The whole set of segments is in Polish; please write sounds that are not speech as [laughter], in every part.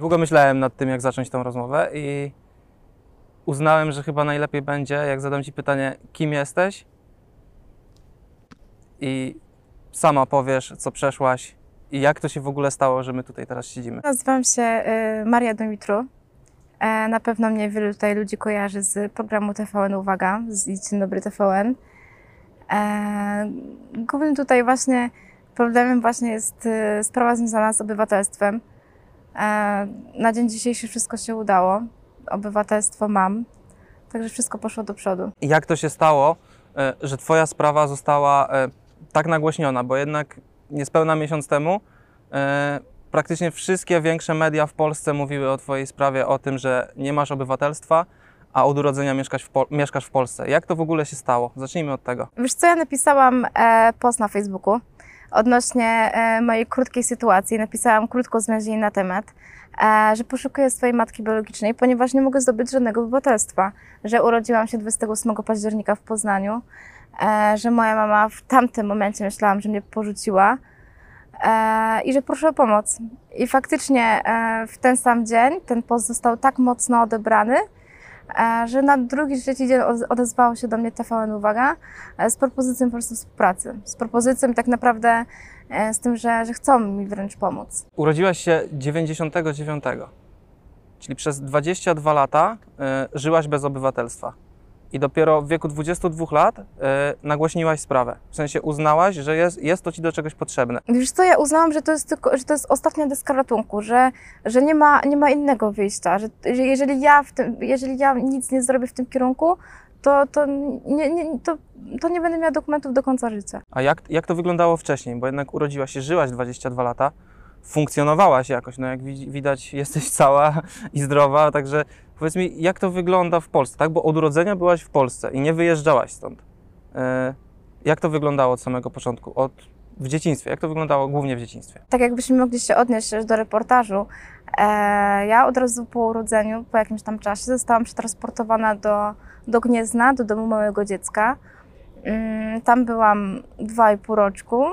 Długo myślałem nad tym, jak zacząć tą rozmowę i uznałem, że chyba najlepiej będzie, jak zadam Ci pytanie, kim jesteś i sama powiesz, co przeszłaś i jak to się w ogóle stało, że my tutaj teraz siedzimy. Nazywam się y, Maria Domitru. E, Na pewno mnie wielu tutaj ludzi kojarzy z programu TVN Uwaga, z Dzień Dobry TVN. E, Głównym tutaj właśnie problemem właśnie jest y, sprawa związana z obywatelstwem. E, Na dzień dzisiejszy wszystko się udało. Obywatelstwo mam, także wszystko poszło do przodu. Jak to się stało, e, że Twoja sprawa została e, tak nagłośniona, bo jednak niespełna miesiąc temu praktycznie wszystkie większe media w Polsce mówiły o Twojej sprawie, o tym, że nie masz obywatelstwa, a od urodzenia mieszkasz w, mieszkasz w Polsce. Jak to w ogóle się stało? Zacznijmy od tego. Wiesz co, ja napisałam e, post na Facebooku odnośnie e, mojej krótkiej sytuacji. Napisałam krótko zwięźlenie na temat, e, że poszukuję swojej matki biologicznej, ponieważ nie mogę zdobyć żadnego obywatelstwa, że urodziłam się 28 października w Poznaniu, e, że moja mama w tamtym momencie myślałam, że mnie porzuciła i że proszę o pomoc. I faktycznie w ten sam dzień ten post został tak mocno odebrany, że na drugi, trzeci dzień od- odezwało się do mnie TVN Uwaga e, z propozycją po prostu współpracy. Z propozycją tak naprawdę e, z tym, że, że chcą mi wręcz pomóc. Urodziłaś się 99, czyli przez 22 lata e, żyłaś bez obywatelstwa. I dopiero w wieku 22 lat e, nagłośniłaś sprawę. W sensie uznałaś, że jest, jest to ci do czegoś potrzebne. Wiesz co, ja uznałam, że to jest, tylko, że to jest ostatnia deska ratunku, że, że nie, ma, nie ma innego wyjścia, że, że jeżeli, ja w tym, jeżeli ja nic nie zrobię w tym kierunku, to, to, nie, nie, to, to nie będę miała dokumentów do końca życia. A jak, jak to wyglądało wcześniej? Bo jednak urodziłaś się, żyłaś 22 lata, funkcjonowałaś jakoś, no jak wi- widać [laughs] jesteś cała i zdrowa, także powiedz mi, jak to wygląda w Polsce, tak? Bo od urodzenia byłaś w Polsce i nie wyjeżdżałaś stąd. E, jak to wyglądało od samego początku, od, w dzieciństwie? Jak to wyglądało głównie w dzieciństwie? Tak jakbyśmy mogli się odnieść do reportażu, e, ja od razu po urodzeniu, po jakimś tam czasie zostałam przetransportowana do, do Gniezna, do domu małego dziecka. Mm, Tam byłam dwa i pół roczku.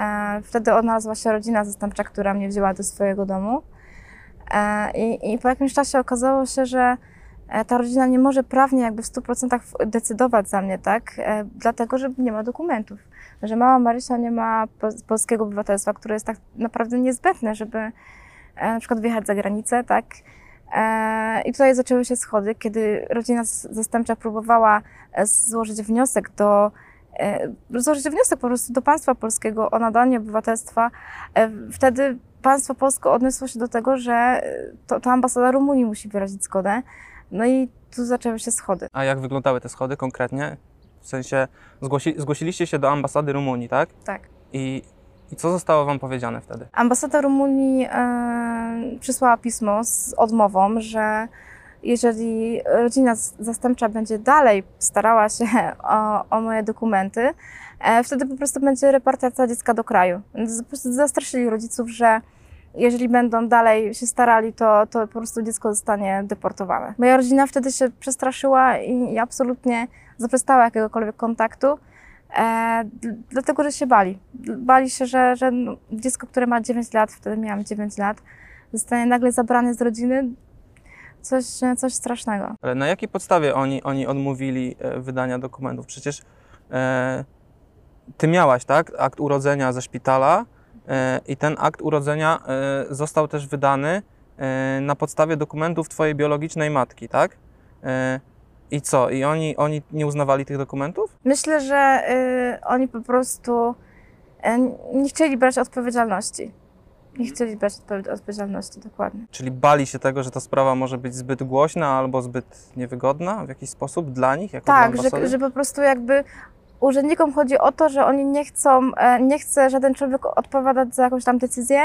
E, Wtedy odnalazła się rodzina zastępcza, która mnie wzięła do swojego domu. E, I, I po jakimś czasie okazało się, że e, ta rodzina nie może prawnie jakby w 100% w- decydować za mnie, tak? Dlatego, że nie ma dokumentów. Że mała Marysia nie ma pol- polskiego obywatelstwa, które jest tak naprawdę niezbędne, żeby na przykład wyjechać za granicę, tak? I tutaj zaczęły się schody, kiedy rodzina zastępcza próbowała złożyć wniosek do złożyć wniosek po prostu do państwa polskiego o nadanie obywatelstwa. E, Wtedy państwo polskie odniosło się do tego, że e, to, to ambasada Rumunii musi wyrazić zgodę. No i tu zaczęły się schody. A jak wyglądały te schody konkretnie? W sensie zgłosi, zgłosiliście się do ambasady Rumunii, tak? Tak. I, I co zostało wam powiedziane wtedy? Ambasada Rumunii e, przysłała pismo z odmową, że jeżeli rodzina zastępcza będzie dalej starała się o, o moje dokumenty, e, wtedy po prostu będzie repatriacja dziecka do kraju. Po prostu zastraszyli rodziców, że jeżeli będą dalej się starali, to, to po prostu dziecko zostanie deportowane. Moja rodzina wtedy się przestraszyła i, i absolutnie zaprzestała jakiegokolwiek kontaktu. E, dlatego, że się bali. Bali się, że, że no, dziecko, które ma 9 lat, wtedy miałam 9 lat, zostanie nagle zabrane z rodziny. Coś, coś strasznego. Ale na jakiej podstawie oni, oni odmówili e, wydania dokumentów? Przecież e, ty miałaś, tak, akt urodzenia ze szpitala e, i ten akt urodzenia e, został też wydany e, na podstawie dokumentów twojej biologicznej matki, tak? E, I co? I oni, oni nie uznawali tych dokumentów? Myślę, że y, oni po prostu y, nie chcieli brać odpowiedzialności. Nie chcieli brać odpo- odpowiedzialności, dokładnie. Czyli bali się tego, że ta sprawa może być zbyt głośna albo zbyt niewygodna w jakiś sposób dla nich? Jako dla Tak, ambasady? że, że po prostu jakby urzędnikom chodzi o to, że oni nie chcą, e, nie chce żaden człowiek odpowiadać za jakąś tam decyzję,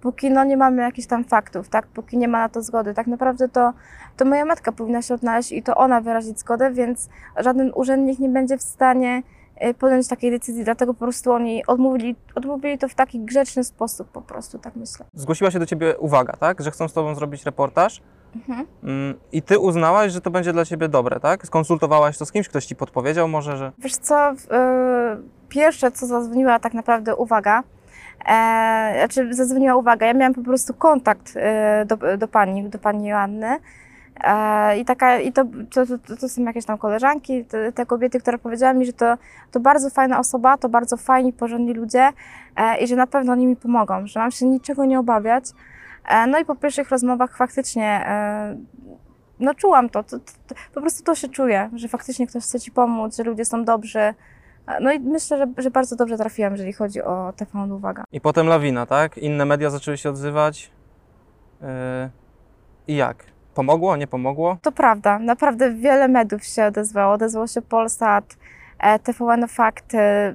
póki no nie mamy jakichś tam faktów, tak, póki nie ma na to zgody. Tak naprawdę to, to moja matka powinna się odnaleźć i to ona wyrazić zgodę, więc żaden urzędnik nie będzie w stanie podjąć takiej decyzji, dlatego po prostu oni odmówili, odmówili to w taki grzeczny sposób po prostu, tak myślę. Zgłosiła się do ciebie uwaga, tak? Że chcą z tobą zrobić reportaż. Mhm. Mm, I ty uznałaś, że to będzie dla ciebie dobre, tak? Skonsultowałaś to z kimś, ktoś ci podpowiedział może, że... Wiesz co, e, pierwsze co zadzwoniła tak naprawdę uwaga, E, znaczy zadzwoniła uwaga, ja miałam po prostu kontakt e, do, do pani, do pani Joanny. E, I, taka, i to, to, to, to są jakieś tam koleżanki, te, te kobiety, które powiedziały mi, że to, to bardzo fajna osoba, to bardzo fajni, porządni ludzie e, i że na pewno oni mi pomogą, że mam się niczego nie obawiać. E, no i po pierwszych rozmowach faktycznie no czułam to, to, to, po prostu to się czuje, że faktycznie ktoś chce ci pomóc, że ludzie są dobrzy. No i myślę, że, że bardzo dobrze trafiłam, jeżeli chodzi o TVN Uwaga. I potem lawina, tak? Inne media zaczęły się odzywać. Yy, I jak? Pomogło, nie pomogło? To prawda, naprawdę wiele mediów się odezwało. Odezwał się Polsat, e, TVN Fakty, e,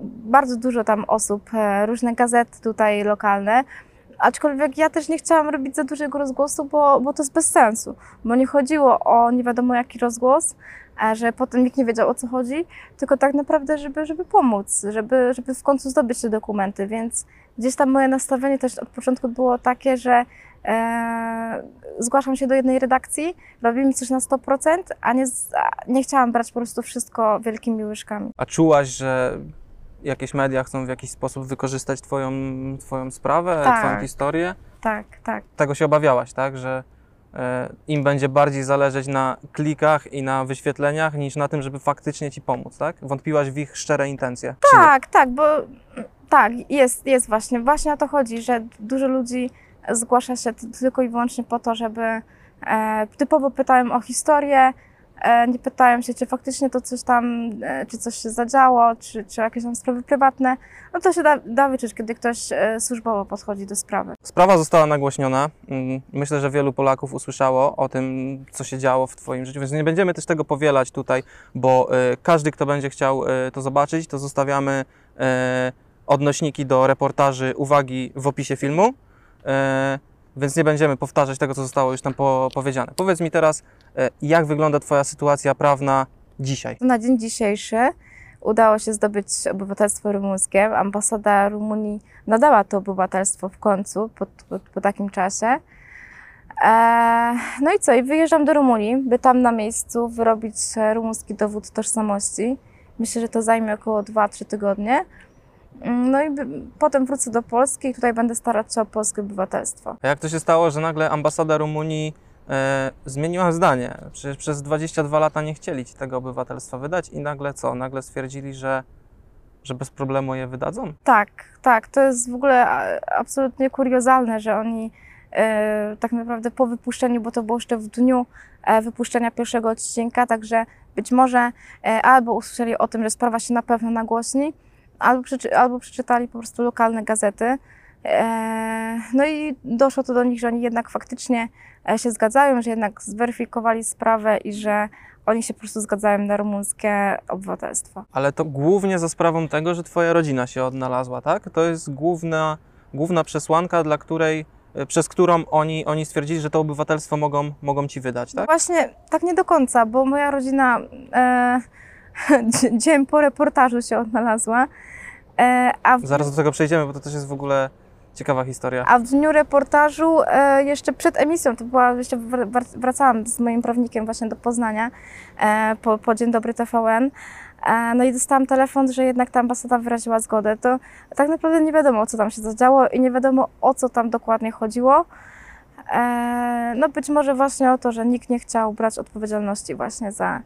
bardzo dużo tam osób, e, różne gazety tutaj lokalne. Aczkolwiek ja też nie chciałam robić za dużego rozgłosu, bo, bo to jest bez sensu. Bo nie chodziło o nie wiadomo jaki rozgłos, że potem nikt nie wiedział o co chodzi, tylko tak naprawdę, żeby, żeby pomóc, żeby, żeby w końcu zdobyć te dokumenty. Więc gdzieś tam moje nastawienie też od początku było takie, że e, zgłaszam się do jednej redakcji, robimy coś na 100%, a nie, nie chciałam brać po prostu wszystko wielkimi łyżkami. A czułaś, że jakieś media chcą w jakiś sposób wykorzystać twoją, twoją sprawę, Tak. twoją historię? Tak, tak. Tego się obawiałaś, tak? Że e, im będzie bardziej zależeć na klikach i na wyświetleniach, niż na tym, żeby faktycznie ci pomóc, tak? Wątpiłaś w ich szczere intencje. Tak, tak, bo tak, jest, jest właśnie. Właśnie o to chodzi, że dużo ludzi zgłasza się tylko i wyłącznie po to, żeby e, typowo pytają o historię, nie pytają się, czy faktycznie to coś tam, e, czy coś się zadziało, czy, czy jakieś tam sprawy prywatne. No to się da, da wyczuć, kiedy ktoś e, służbowo podchodzi do sprawy. Sprawa została nagłośniona. Mm, Myślę, że wielu Polaków usłyszało o tym, co się działo w Twoim życiu, więc nie będziemy też tego powielać tutaj, bo e, każdy, kto będzie chciał e, to zobaczyć, to zostawiamy e, odnośniki do reportaży, uwagi w opisie filmu, e, więc nie będziemy powtarzać tego, co zostało już tam po, powiedziane. Powiedz mi teraz, e, jak wygląda Twoja sytuacja prawna dzisiaj? Na dzień dzisiejszy udało się zdobyć obywatelstwo rumuńskie. Ambasada Rumunii nadała to obywatelstwo w końcu, po, po, po takim czasie. Eee, no i co? I wyjeżdżam do Rumunii, by tam na miejscu wyrobić rumuński dowód tożsamości. Myślę, że to zajmie około 2-3 tygodnie. No i potem wrócę do Polski i tutaj będę starać się o polskie obywatelstwo. A jak to się stało, że nagle ambasada Rumunii e, zmieniła zdanie? Przecież przez 22 lata nie chcieli ci tego obywatelstwa wydać i nagle co? Nagle stwierdzili, że, że bez problemu je wydadzą? Tak, tak. To jest w ogóle absolutnie kuriozalne, że oni e, tak naprawdę po wypuszczeniu, bo to było jeszcze w dniu e, wypuszczenia pierwszego odcinka, także być może e, albo usłyszeli o tym, że sprawa się na pewno nagłośni, albo, przeczy, albo przeczytali po prostu lokalne gazety. E, no i doszło to do nich, że oni jednak faktycznie e, się zgadzają, że jednak zweryfikowali sprawę i że oni się po prostu zgadzają na rumuńskie obywatelstwo. Ale to głównie za sprawą tego, że twoja rodzina się odnalazła, tak? To jest główna, główna przesłanka, dla której, e, przez którą oni, oni stwierdzili, że to obywatelstwo mogą, mogą ci wydać, tak? Właśnie tak nie do końca, bo moja rodzina e, [laughs] dzień po reportażu się odnalazła, e, a, w, Zaraz do tego przejdziemy, bo to też jest w ogóle ciekawa historia. a w dniu reportażu, e, jeszcze przed emisją, to była, jeszcze wr- wr- wracałam z moim prawnikiem właśnie do Poznania e, po, po Dzień Dobry TVN, no i dostałam telefon, że jednak ta ambasada wyraziła zgodę. To tak naprawdę nie wiadomo, co tam się zadziało i nie wiadomo, o co tam dokładnie chodziło. No być może właśnie o to, że nikt nie chciał brać odpowiedzialności właśnie za,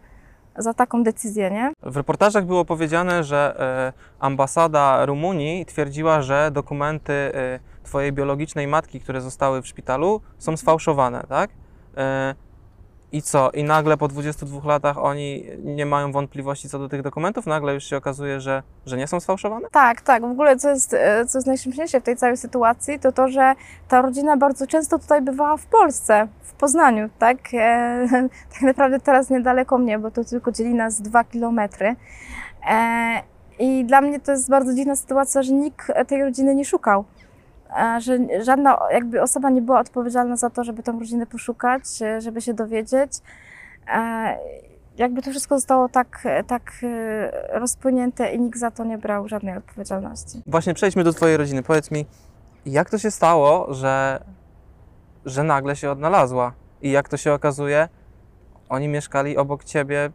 za taką decyzję, nie? W reportażach było powiedziane, że e, ambasada Rumunii twierdziła, że dokumenty e, twojej biologicznej matki, które zostały w szpitalu, są sfałszowane, tak? I co? I nagle po 22 latach oni nie mają wątpliwości co do tych dokumentów? Nagle już się okazuje, że, że nie są sfałszowane? Tak, tak. W ogóle co jest, e, co jest najśmieszniejsze w tej całej sytuacji, to to, że ta rodzina bardzo często tutaj bywała w Polsce, w Poznaniu, tak? E, [laughs] tak naprawdę teraz niedaleko mnie, bo to tylko dzieli nas dwa kilometry. E, I dla mnie to jest bardzo dziwna sytuacja, że nikt tej rodziny nie szukał. Że żadna jakby osoba nie była odpowiedzialna za to, żeby tą rodzinę poszukać, e, żeby się dowiedzieć. Jakby to wszystko zostało tak, tak e, rozpłynięte i nikt za to nie brał żadnej odpowiedzialności. Właśnie przejdźmy do twojej rodziny. Powiedz mi, jak to się stało, że, że nagle się odnalazła? I jak to się okazuje, oni mieszkali obok ciebie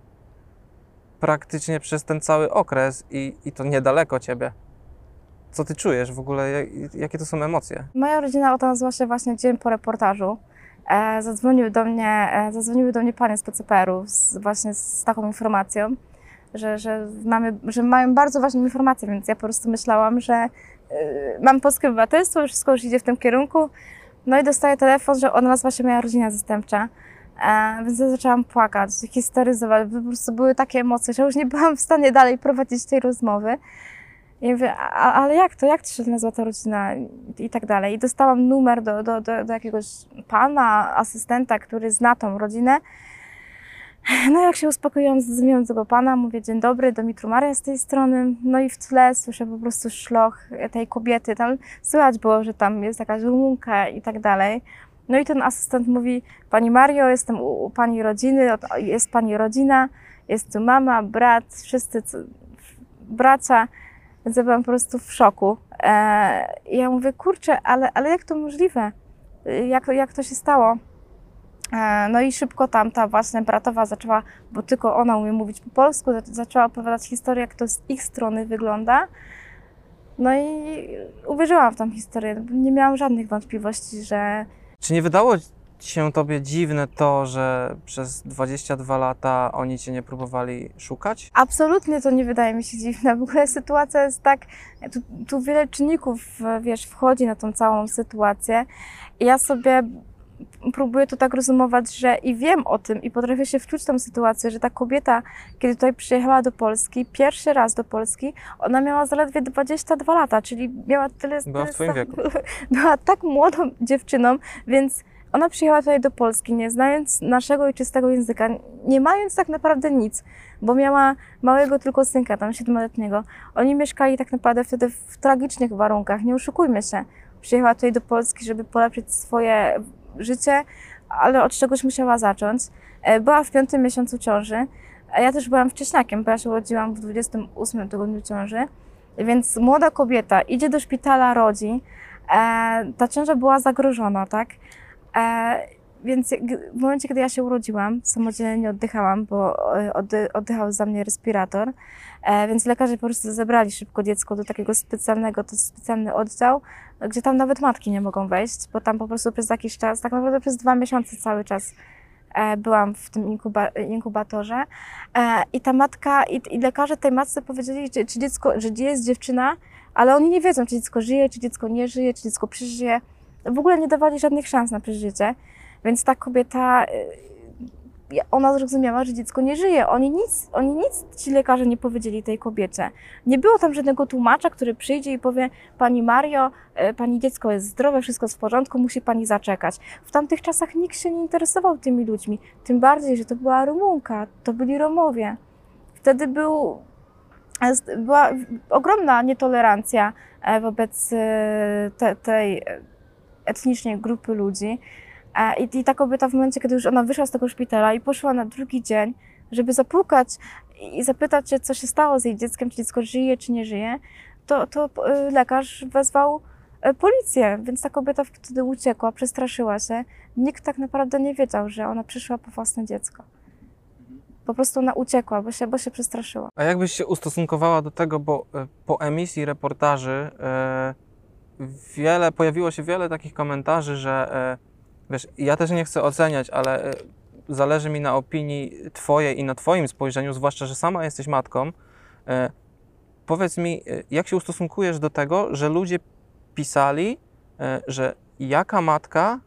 praktycznie przez ten cały okres i, i to niedaleko ciebie. Co ty czujesz w ogóle, jak, jakie to są emocje? Moja rodzina odnalazła się właśnie dzień po reportażu. E, zadzwonił do mnie, e, zadzwoniły do mnie panie z PCPR-u z, właśnie z taką informacją, że, że, mamy, że mają bardzo ważną informację, więc ja po prostu myślałam, że e, mam polskie obywatelstwo, wszystko już idzie w tym kierunku. No i dostaję telefon, że odnalazła się moja rodzina zastępcza. E, więc ja zaczęłam płakać, histeryzować. Po prostu były takie emocje, że już nie byłam w stanie dalej prowadzić tej rozmowy. I mówię, a, ale jak to, jak to się nazywa ta rodzina i tak dalej. I dostałam numer do, do, do, do jakiegoś pana, asystenta, który zna tą rodzinę. No jak się uspokoiłam, do tego pana, mówię dzień dobry, Domitru Maria z tej strony. No i w tle słyszę po prostu szloch tej kobiety. Tam słychać było, że tam jest jakaś rumunka i tak dalej. No i ten asystent mówi, pani Mario, jestem u, u pani rodziny, od- jest pani rodzina, jest tu mama, brat, wszyscy bracia. Więc ja byłam po prostu w szoku. E, I ja mówię, kurczę, ale, ale jak to możliwe? Jak, jak to się stało? E, no i szybko tam ta właśnie bratowa zaczęła, bo tylko ona umie mówić po polsku, zac- zaczęła opowiadać historię, jak to z ich strony wygląda. No i uwierzyłam w tą historię. Nie miałam żadnych wątpliwości, że Czy nie wydało się tobie dziwne to, że przez 22 lata oni cię nie próbowali szukać? Absolutnie to nie wydaje mi się dziwne. W ogóle sytuacja jest tak, tu, tu wiele czynników, wiesz, wchodzi na tą całą sytuację. I ja sobie próbuję to tak rozumować, że i wiem o tym i potrafię się wczuć w tą sytuację, że ta kobieta, kiedy tutaj przyjechała do Polski, pierwszy raz do Polski, ona miała zaledwie 22 lata, czyli miała tyle... Była w tyle twoim sam- wieku. [laughs] Była tak młodą dziewczyną, więc ona przyjechała tutaj do Polski, nie znając naszego ojczystego języka, nie mając tak naprawdę nic, bo miała małego tylko synka, tam siedmioletniego. Oni mieszkali tak naprawdę wtedy w tragicznych warunkach, nie oszukujmy się. Przyjechała tutaj do Polski, żeby polepszyć swoje życie, ale od czegoś musiała zacząć. E, Była w piątym miesiącu ciąży, a ja też byłam wcześniakiem, bo ja się urodziłam w 28 tygodniu ciąży. Więc młoda kobieta idzie do szpitala, rodzi. E, ta ciąża była zagrożona, tak? E, więc w momencie, kiedy ja się urodziłam, samodzielnie nie oddychałam, bo e, oddy, oddychał za mnie respirator, e, więc lekarze po prostu zebrali szybko dziecko do takiego specjalnego, to jest specjalny oddział, gdzie tam nawet matki nie mogą wejść, bo tam po prostu przez jakiś czas, tak naprawdę przez dwa miesiące cały czas byłam w tym inkuba, inkubatorze i ta matka, i, i lekarze tej matce powiedzieli, czy, czy dziecko, że jest dziewczyna, ale oni nie wiedzą, czy dziecko żyje, czy dziecko nie żyje, czy dziecko przeżyje. W ogóle nie dawali żadnych szans na przeżycie. Więc ta kobieta, y, ona zrozumiała, że dziecko nie żyje. Oni nic, oni nic ci lekarze nie powiedzieli tej kobiecie. Nie było tam żadnego tłumacza, który przyjdzie i powie: Pani Mario, y, pani dziecko jest zdrowe, wszystko jest w porządku, musi pani zaczekać. W tamtych czasach nikt się nie interesował tymi ludźmi. Tym bardziej, że to była Rumunka, to byli Romowie. Wtedy był, była ogromna nietolerancja e, wobec e, te, tej e, etnicznej grupy ludzi. I, I ta kobieta w momencie, kiedy już ona wyszła z tego szpitala i poszła na drugi dzień, żeby zapukać i zapytać się, co się stało z jej dzieckiem, czy dziecko żyje, czy nie żyje, to, to e, lekarz wezwał e, policję, więc ta kobieta wtedy uciekła, przestraszyła się. Nikt tak naprawdę nie wiedział, że ona przyszła po własne dziecko. Po prostu ona uciekła, bo się, bo się przestraszyła. A jakbyś się ustosunkowała do tego, bo e, po emisji reportaży e, wiele, pojawiło się wiele takich komentarzy, że e, wiesz, ja też nie chcę oceniać, ale e, zależy mi na opinii twojej i na twoim spojrzeniu, zwłaszcza, że sama jesteś matką. E, powiedz mi, jak się ustosunkujesz do tego, że ludzie pisali, że jaka matka,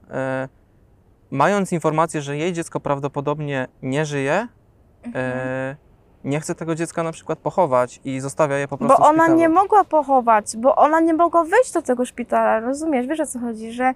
mając informację, że jej dziecko prawdopodobnie nie żyje, e, nie chce tego dziecka na przykład pochować i zostawia je po prostu Bo ona nie mogła pochować, bo ona nie mogła wejść do tego szpitala, rozumiesz? Wiesz o co chodzi, że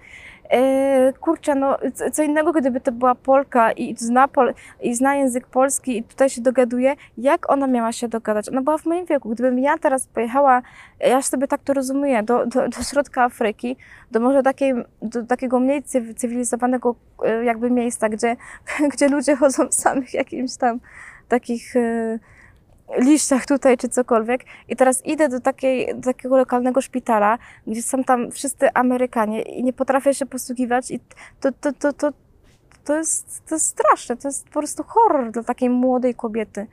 yy, kurczę, no co- innego, gdyby to była Polka i zna, pol, i zna język polski i tutaj się dogaduje, jak ona miała się dogadać? Ona była w moim wieku. Gdybym ja teraz pojechała, ja sobie tak to rozumiem, do, do, do środka Afryki, do może takiej, do takiego mniej cyw- cywilizowanego yy, jakby miejsca, gdzie, [laughs] gdzie ludzie chodzą w [laughs] samych jakimś tam takich... Yy, liściach tutaj czy cokolwiek i teraz idę do, takiej, do takiego lokalnego szpitala, gdzie są tam wszyscy Amerykanie i nie potrafię się posługiwać i to, to, to, to, to, jest, to jest straszne, to jest po prostu horror dla takiej młodej kobiety.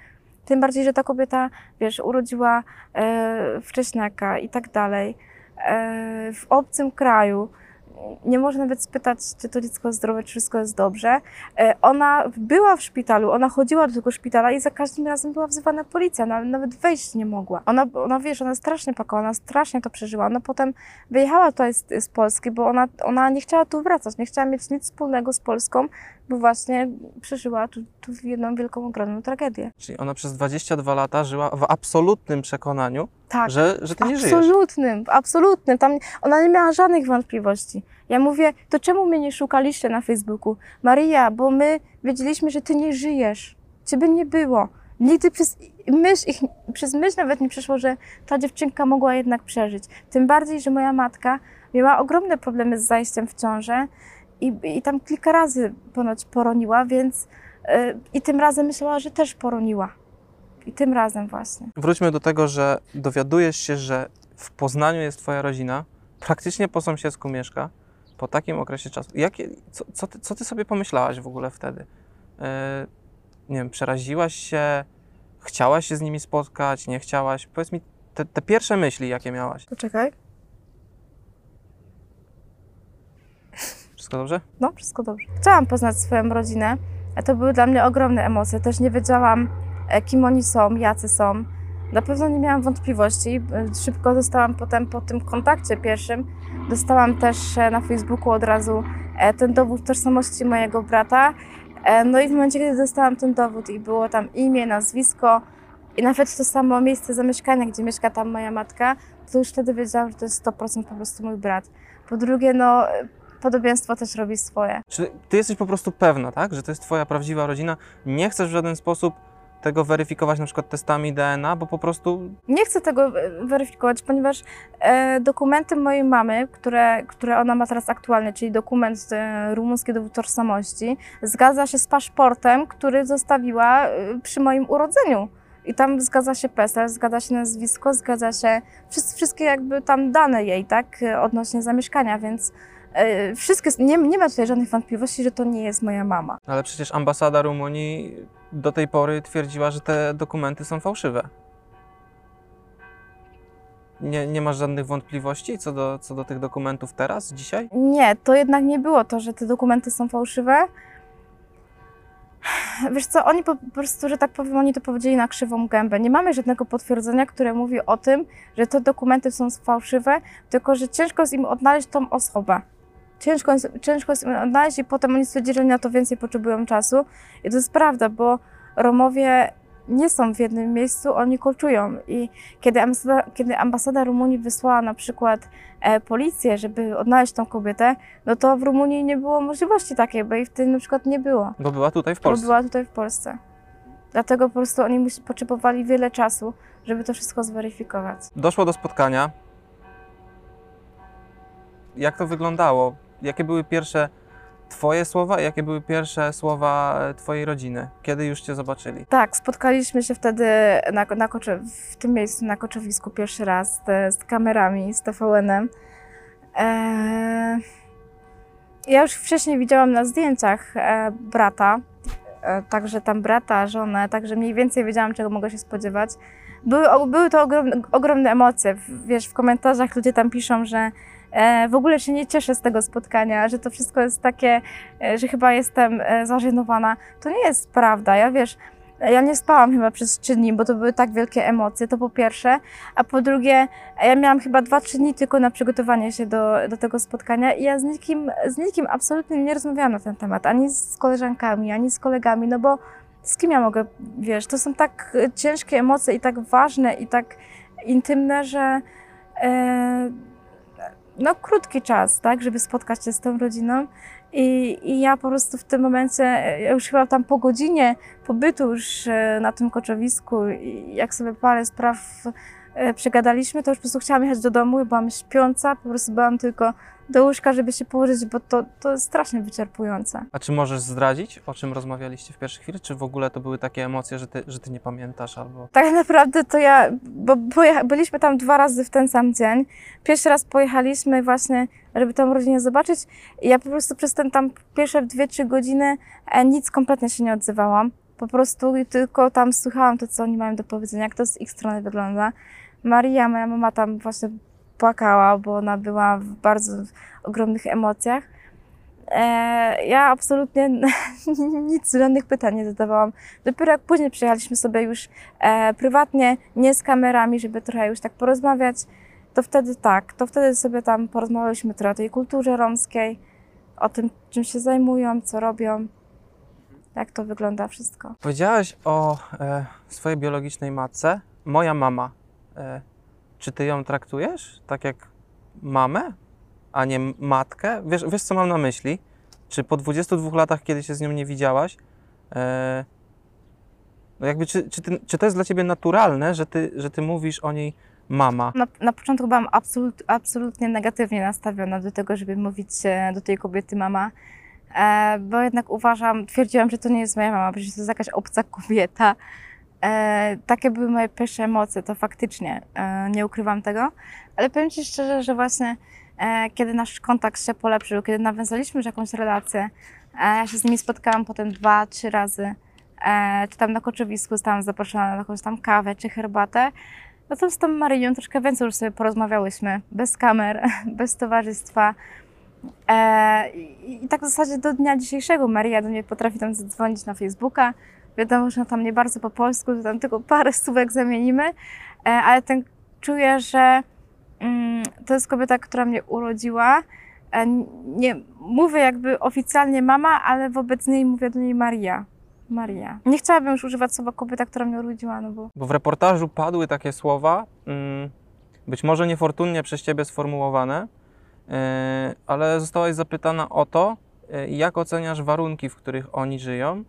Tym bardziej, że ta kobieta, wiesz, urodziła e, wcześniaka i tak dalej. E, w obcym kraju. Nie można nawet spytać, czy to dziecko jest zdrowe, czy wszystko jest dobrze. E, ona była w szpitalu, ona chodziła do tego szpitala i za każdym razem była wzywana policja, ona nawet wejść nie mogła. Ona, ona wiesz, ona strasznie płakała, ona strasznie to przeżyła. Ona potem wyjechała tutaj z, z Polski, bo ona, ona nie chciała tu wracać, nie chciała mieć nic wspólnego z Polską, bo właśnie przeżyła tu, tu jedną wielką, ogromną tragedię. Czyli ona przez 22 lata żyła w absolutnym przekonaniu, Tak. że, że ty nie żyjesz. absolutnym, w absolutnym. Tam ona nie miała żadnych wątpliwości. Ja mówię, to czemu mnie nie szukaliście na Facebooku? Maria, bo my wiedzieliśmy, że ty nie żyjesz. Ciebie nie było. Nigdy przez myśl, ich, przez myśl nawet nie przeszło, że ta dziewczynka mogła jednak przeżyć. Tym bardziej, że moja matka miała ogromne problemy z zajściem w ciążę i, i tam kilka razy ponoć poroniła, więc yy, i tym razem myślała, że też poroniła. I tym razem właśnie. Wróćmy do tego, że dowiadujesz się, że w Poznaniu jest twoja rodzina, praktycznie po sąsiedzku mieszka, po takim okresie czasu. Jakie, co, co, ty, co ty sobie pomyślałaś w ogóle wtedy? E, nie wiem, przeraziłaś się, chciałaś się z nimi spotkać, nie chciałaś? Powiedz mi te, te pierwsze myśli, jakie miałaś. Poczekaj. Wszystko dobrze? No, wszystko dobrze. Chciałam poznać swoją rodzinę. a To były dla mnie ogromne emocje. Też nie wiedziałam, kim oni są, jacy są. Na pewno nie miałam wątpliwości. E, Szybko dostałam potem po tym kontakcie pierwszym, dostałam też e, na Facebooku od razu e, ten dowód tożsamości mojego brata. E, No i w momencie, kiedy dostałam ten dowód i było tam imię, nazwisko i nawet to samo miejsce zamieszkania, gdzie mieszka tam moja matka, to już wtedy wiedziałam, że to jest 100% po prostu mój brat. Po drugie, no podobieństwo też robi swoje. Czy ty jesteś po prostu pewna, tak, że to jest twoja prawdziwa rodzina? Nie chcesz w żaden sposób tego weryfikować na przykład testami DNA, bo po prostu Nie chcę tego e, weryfikować, ponieważ e, dokumenty mojej mamy, które, które ona ma teraz aktualnie, czyli dokument e, rumuński dowód tożsamości, zgadza się z paszportem, który zostawiła e, przy moim urodzeniu. I tam zgadza się PESEL, zgadza się nazwisko, zgadza się wszys- wszystkie jakby tam dane jej, tak, e, odnośnie zamieszkania, więc e, wszystkie, nie, nie ma tutaj żadnych wątpliwości, że to nie jest moja mama. Ale przecież ambasada Rumunii do tej pory twierdziła, że te dokumenty są fałszywe. Nie, nie masz żadnych wątpliwości co do, co do tych dokumentów teraz, dzisiaj? Nie, to jednak nie było to, że te dokumenty są fałszywe. Wiesz co, oni po prostu, że tak powiem, oni to powiedzieli na krzywą gębę. Nie mamy żadnego potwierdzenia, które mówi o tym, że te dokumenty są fałszywe, tylko że ciężko jest im odnaleźć tą osobę. Ciężko, jest- ciężko jest im odnaleźć i potem oni stwierdzili, że na to więcej potrzebują czasu. I to jest prawda, bo Romowie nie są w jednym miejscu, oni koczują. I kiedy ambasada, kiedy ambasada Rumunii wysłała na przykład e, policję, żeby odnaleźć tą kobietę, no to w Rumunii nie było możliwości takiej, bo jej wtedy na przykład nie było. Bo była tutaj w Bo Polsce. była tutaj w Polsce. Dlatego po prostu oni potrzebowali wiele czasu, żeby to wszystko zweryfikować. Doszło do spotkania. Jak to wyglądało? Jakie były pierwsze twoje słowa i jakie były pierwsze słowa e, twojej rodziny? Kiedy już cię zobaczyli? Tak, spotkaliśmy się wtedy na, na w tym miejscu na koczowisku pierwszy raz z, z kamerami, z TVN-em. Eee, ja już wcześniej widziałam na zdjęciach e, brata, e, także tam brata, żonę, także mniej więcej wiedziałam, czego mogę się spodziewać. Były, o- były to ogromne, ogromne emocje. Wiesz, w komentarzach ludzie tam piszą, że w ogóle się nie cieszę z tego spotkania, że to wszystko jest takie, e, że chyba jestem e, zażenowana. To nie jest prawda. Ja wiesz, ja nie spałam chyba przez trzy dni, bo to były tak wielkie emocje, to po pierwsze. A po drugie, ja miałam chyba dwa, trzy dni tylko na przygotowanie się do, do tego spotkania i ja z nikim, z nikim absolutnie nie rozmawiałam na ten temat, ani z koleżankami, ani z kolegami, no bo z kim ja mogę, wiesz, to są tak e, ciężkie emocje i tak ważne i tak intymne, że e, no krótki czas, tak, żeby spotkać się z tą rodziną. I, i ja po prostu w tym momencie, ja już chyba tam po godzinie pobytu już e, na tym koczowisku jak sobie parę spraw przegadaliśmy, to już po prostu chciałam jechać do domu byłam śpiąca, po prostu byłam tylko do łóżka, żeby się położyć, bo to, to jest strasznie wyczerpujące. A czy możesz zdradzić, o czym rozmawialiście w pierwszej chwili? Czy w ogóle to były takie emocje, że ty, że ty nie pamiętasz albo... Tak naprawdę to ja, bo byliśmy tam dwa razy w ten sam dzień. Pierwszy raz pojechaliśmy właśnie, żeby tą rodzinę zobaczyć i ja po prostu przez ten tam pierwsze dwie, trzy godziny e, nic kompletnie się nie odzywałam. Po po prostu tylko tam słuchałam to, co oni mają do powiedzenia, jak to z ich strony wygląda. Maria, moja mama tam właśnie płakała, bo ona była w bardzo ogromnych emocjach. E, ja absolutnie [laughs] nic, żadnych pytań nie zadawałam. Dopiero jak później przyjechaliśmy sobie już e, prywatnie, nie z kamerami, żeby trochę już tak porozmawiać, to wtedy tak, to wtedy sobie tam porozmawialiśmy trochę o tej kulturze romskiej, o tym, czym się zajmują, co robią, jak to wygląda wszystko. Powiedziałaś o e, swojej biologicznej matce. Moja mama. E, czy ty ją traktujesz tak jak mamę, a nie matkę? Wiesz, wiesz, co mam na myśli? Czy po 22 latach, kiedy się z nią nie widziałaś, e, no jakby, czy, czy, ty, czy to jest dla ciebie naturalne, że ty, że ty mówisz o niej mama? Na, na początku byłam absolut, absolutnie negatywnie nastawiona do tego, żeby mówić e, do tej kobiety mama, bo jednak uważam, twierdziłam, że to nie jest moja mama, przecież to jest jakaś obca kobieta. E, takie były moje pierwsze emocje, to faktycznie, e, nie ukrywam tego, ale powiem Ci szczerze, że właśnie e, kiedy nasz kontakt się polepszył, kiedy nawiązaliśmy już jakąś relację, e, ja się z nimi spotkałam potem dwa, trzy razy, e, czy tam na koczowisku zostałam zaproszona na jakąś tam kawę czy herbatę, no to z tą Marynią troszkę więcej już sobie porozmawiałyśmy, bez kamer, [laughs] bez towarzystwa. E, i, I tak w zasadzie do dnia dzisiejszego Maria do mnie potrafi tam zadzwonić na Facebooka. Wiadomo, że tam nie bardzo po polsku, że tam tylko parę słówek zamienimy, e, ale ten czuję, że mm, to jest kobieta, która mnie urodziła. E, nie mówię jakby oficjalnie mama, ale wobec niej mówię do niej Maria. Maria. Nie chciałabym już używać słowa kobieta, która mnie urodziła, no bo Bo w reportażu padły takie słowa, mm, być może niefortunnie przez ciebie sformułowane, yy, ale zostałaś zapytana o to, jak oceniasz warunki, w których oni żyją.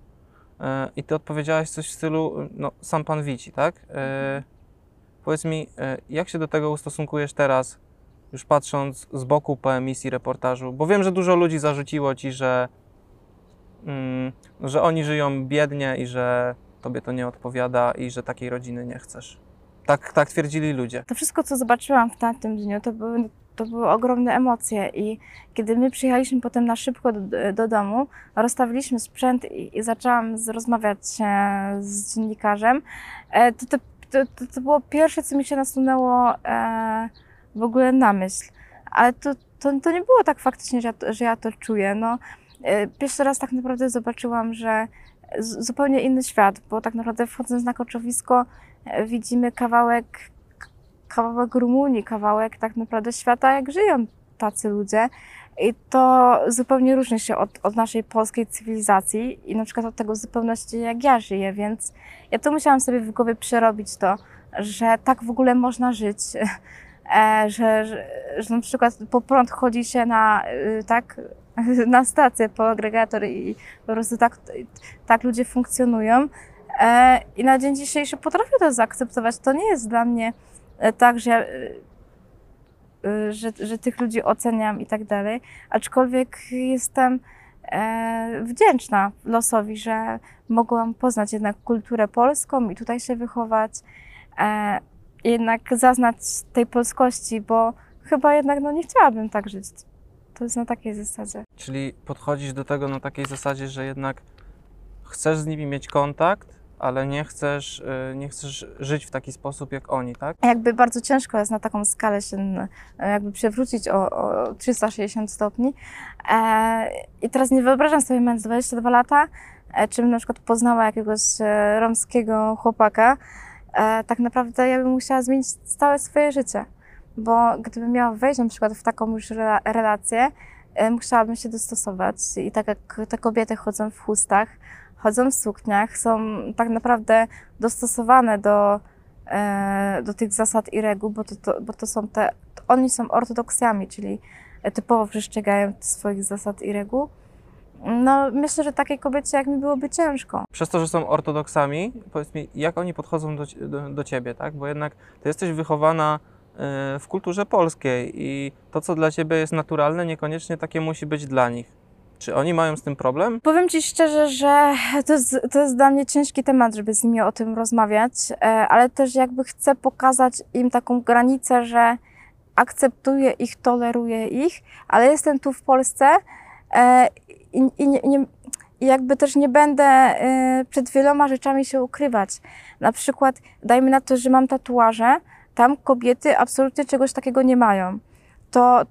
Yy, I ty odpowiedziałaś coś w stylu, no sam pan widzi, tak? Yy, powiedz mi, yy, jak się do tego ustosunkujesz teraz, już patrząc z boku po emisji reportażu? Bo wiem, że dużo ludzi zarzuciło ci, że, mm, że oni żyją biednie i że tobie to nie odpowiada i że takiej rodziny nie chcesz. Tak, tak twierdzili ludzie. to wszystko, co zobaczyłam w tamtym dniu, to były, to były ogromne emocje i kiedy my przyjechaliśmy potem na szybko do, do domu, rozstawiliśmy sprzęt i, i zaczęłam z, rozmawiać e, z dziennikarzem, e, to, to, to, to, było pierwsze, co mi się nasunęło e, w ogóle na myśl. Ale to, to, to nie było tak faktycznie, że ja, to- że ja to czuję. No, pierwszy raz tak naprawdę zobaczyłam, że zupełnie inny świat, bo tak naprawdę wchodząc na koczowisko widzimy kawałek kawałek Rumunii, kawałek tak naprawdę świata, jak żyją tacy ludzie. I to zupełnie różni się od, od naszej polskiej cywilizacji i na przykład od tego zupełności, jak ja żyję, więc ja to musiałam sobie w głowie przerobić to, że tak w ogóle można żyć, [laughs] e, że, że, że na przykład po prąd chodzi się na, y, tak, [laughs] na stację po agregator i po prostu tak, tak ludzie funkcjonują. E, I na dzień dzisiejszy potrafię to zaakceptować. To nie jest dla mnie e, tak, że, ja, y, y, że, że tych ludzi oceniam i tak dalej, aczkolwiek jestem e, wdzięczna losowi, że mogłam poznać jednak kulturę polską i tutaj się wychować, e, jednak zaznać tej polskości, bo chyba jednak no, nie chciałabym tak żyć. To jest na takiej zasadzie. Czyli podchodzisz do tego na takiej zasadzie, że jednak chcesz z nimi mieć kontakt, ale nie chcesz, y, nie chcesz żyć w taki sposób jak oni, tak? jakby bardzo ciężko jest na taką skalę się n- jakby przewrócić o, o 360 stopni. E, I teraz nie wyobrażam sobie, mając 22 lata, e, czym na przykład poznała jakiegoś e, romskiego chłopaka, tak naprawdę ja bym musiała zmienić całe swoje życie. Bo gdybym miała wejść na przykład w taką już rela- relację, musiałabym się dostosować. I tak jak te kobiety chodzą w chustach, chodzą w sukniach, są tak naprawdę dostosowane do, e, do tych zasad i reguł, bo to, to, bo to są te, to oni są ortodoksjami, czyli typowo przestrzegają swoich zasad i reguł. No, myślę, że takiej kobiecie jak mi byłoby ciężko. Przez to, że są ortodoksami, powiedz mi, jak oni podchodzą do, do, do ciebie, tak? Bo jednak ty jesteś wychowana y, w kulturze polskiej i to, co dla ciebie jest naturalne, niekoniecznie takie musi być dla nich. Czy oni mają z tym problem? Powiem Ci szczerze, że to jest, to jest dla mnie ciężki temat, żeby z nimi o tym rozmawiać, e, ale też jakby chcę pokazać im taką granicę, że akceptuję ich, toleruję ich, ale jestem tu w Polsce e, i, i, nie, nie, i jakby też nie będę y, przed wieloma rzeczami się ukrywać. Na przykład, dajmy na to, że mam tatuaże, tam kobiety absolutnie czegoś takiego nie mają. To,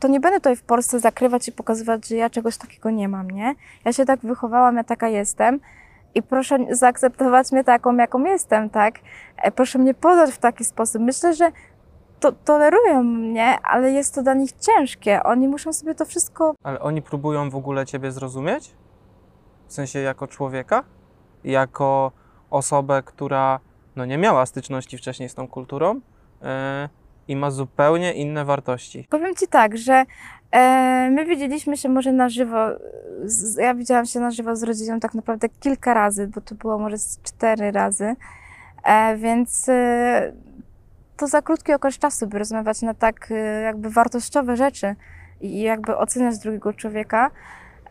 to nie będę tutaj w Polsce zakrywać i pokazywać, że ja czegoś takiego nie mam, nie? Ja się tak wychowałam, ja taka jestem i proszę zaakceptować mnie taką, jaką jestem, tak? E, Proszę mnie podać w taki sposób. Myślę, że to, tolerują mnie, ale jest to dla nich ciężkie. Oni muszą sobie to wszystko Ale oni próbują w ogóle Ciebie zrozumieć? W sensie jako człowieka? Jako osobę, która no, nie miała styczności wcześniej z tą kulturą yy, i ma zupełnie inne wartości. Powiem Ci tak, że e, my widzieliśmy się może na żywo, z, ja widziałam się na żywo z rodziną tak naprawdę kilka razy, bo to było może z cztery razy, e, więc e, to za krótki okres czasu, by rozmawiać na tak e, jakby wartościowe rzeczy i jakby oceniać drugiego człowieka.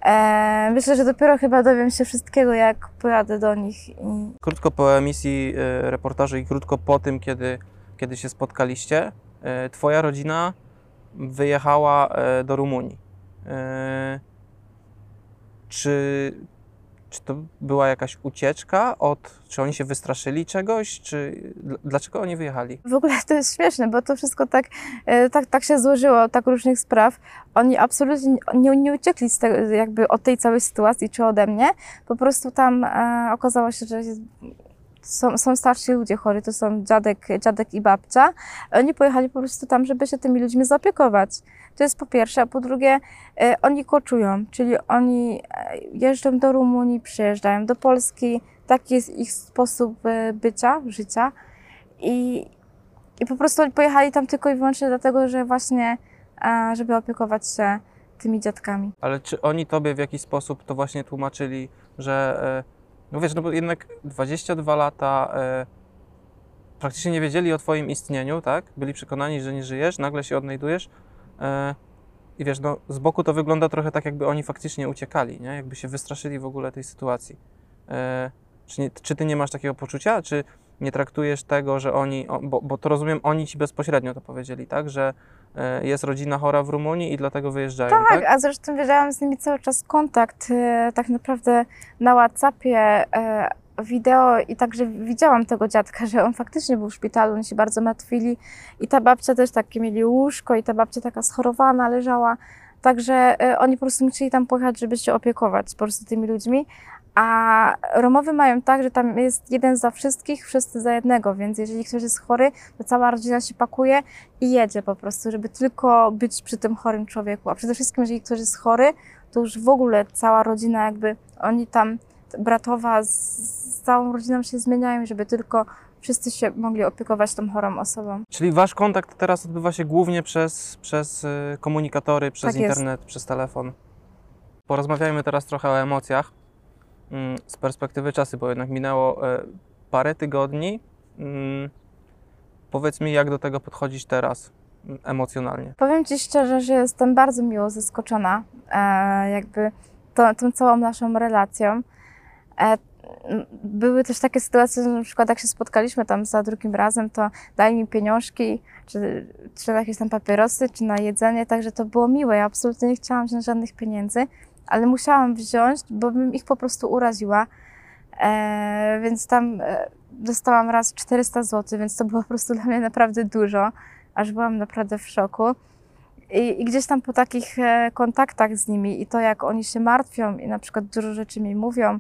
E, myślę, że dopiero chyba dowiem się wszystkiego, jak pojadę do nich i Krótko po emisji y, reportażu i krótko po tym, kiedy, kiedy się spotkaliście, y, Twoja rodzina wyjechała y, do Rumunii. Y, Czy, czy to była jakaś ucieczka od, czy oni się wystraszyli czegoś, czy dl- dlaczego oni wyjechali? W ogóle to jest śmieszne, bo to wszystko tak, e, tak, tak się złożyło, tak różnych spraw. Oni absolutnie nie, nie uciekli z tego, jakby od tej całej sytuacji czy ode mnie. Po prostu tam e, okazało się, że jest, są, są starsi ludzie chorzy, to są dziadek, dziadek i babcia. Oni pojechali po prostu tam, żeby się tymi ludźmi zaopiekować. To jest po pierwsze, a po drugie e, oni koczują, czyli oni e, jeżdżą do Rumunii, przyjeżdżają do Polski. Taki jest ich sposób e, bycia, życia. I, i po prostu oni pojechali tam tylko i wyłącznie dlatego, że właśnie, e, żeby opiekować się tymi dziadkami. Ale czy oni tobie w jakiś sposób to właśnie tłumaczyli, że no wiesz, no bo jednak 22 lata e, praktycznie nie wiedzieli o twoim istnieniu, tak? Byli przekonani, że nie żyjesz, nagle się odnajdujesz e, i wiesz, no z boku to wygląda trochę tak, jakby oni faktycznie uciekali, nie? Jakby się wystraszyli w ogóle tej sytuacji. E, czy, nie, czy ty nie masz takiego poczucia, czy nie traktujesz tego, że oni, bo, bo to rozumiem, oni ci bezpośrednio to powiedzieli, tak? Że e, jest rodzina chora w Rumunii i dlatego wyjeżdżają, tak? Tak, a zresztą wiedziałam z nimi cały czas kontakt, e, tak naprawdę na Whatsappie, e, wideo i także widziałam tego dziadka, że on faktycznie był w szpitalu, oni się bardzo martwili i ta babcia też takie mieli łóżko i ta babcia taka schorowana leżała, także oni po prostu musieli tam pojechać, żeby się opiekować po prostu tymi ludźmi, a Romowy mają tak, że tam jest jeden za wszystkich, wszyscy za jednego, więc jeżeli ktoś jest chory, to cała rodzina się pakuje i jedzie po prostu, żeby tylko być przy tym chorym człowieku. A przede wszystkim, jeżeli ktoś jest chory, to już w ogóle cała rodzina, jakby oni tam, bratowa z, z całą rodziną się zmieniają, żeby tylko wszyscy się mogli opiekować tą chorą osobą. Czyli wasz kontakt teraz odbywa się głównie przez, przez y, komunikatory, przez Tak internet, przez telefon. Porozmawiajmy teraz trochę o emocjach z perspektywy czasu, bo jednak minęło e, parę tygodni. Mm, Powiedz mi, jak do tego podchodzić teraz mm, emocjonalnie. Powiem Ci szczerze, że jestem bardzo miło zaskoczona e, jakby to, tą całą naszą relacją. E, były też takie sytuacje, że na przykład jak się spotkaliśmy tam za drugim razem, to dali mi pieniążki, czy, czy jakieś tam papierosy, czy na jedzenie, także to było miłe. Ja absolutnie nie chciałam wziąć żadnych pieniędzy, ale musiałam wziąć, bo bym ich po prostu uraziła. E, więc tam e, dostałam raz 400 zł, więc to było po prostu dla mnie naprawdę dużo, aż byłam naprawdę w szoku. I, I gdzieś tam po takich e, kontaktach z nimi i to, jak oni się martwią i na przykład dużo rzeczy mi mówią,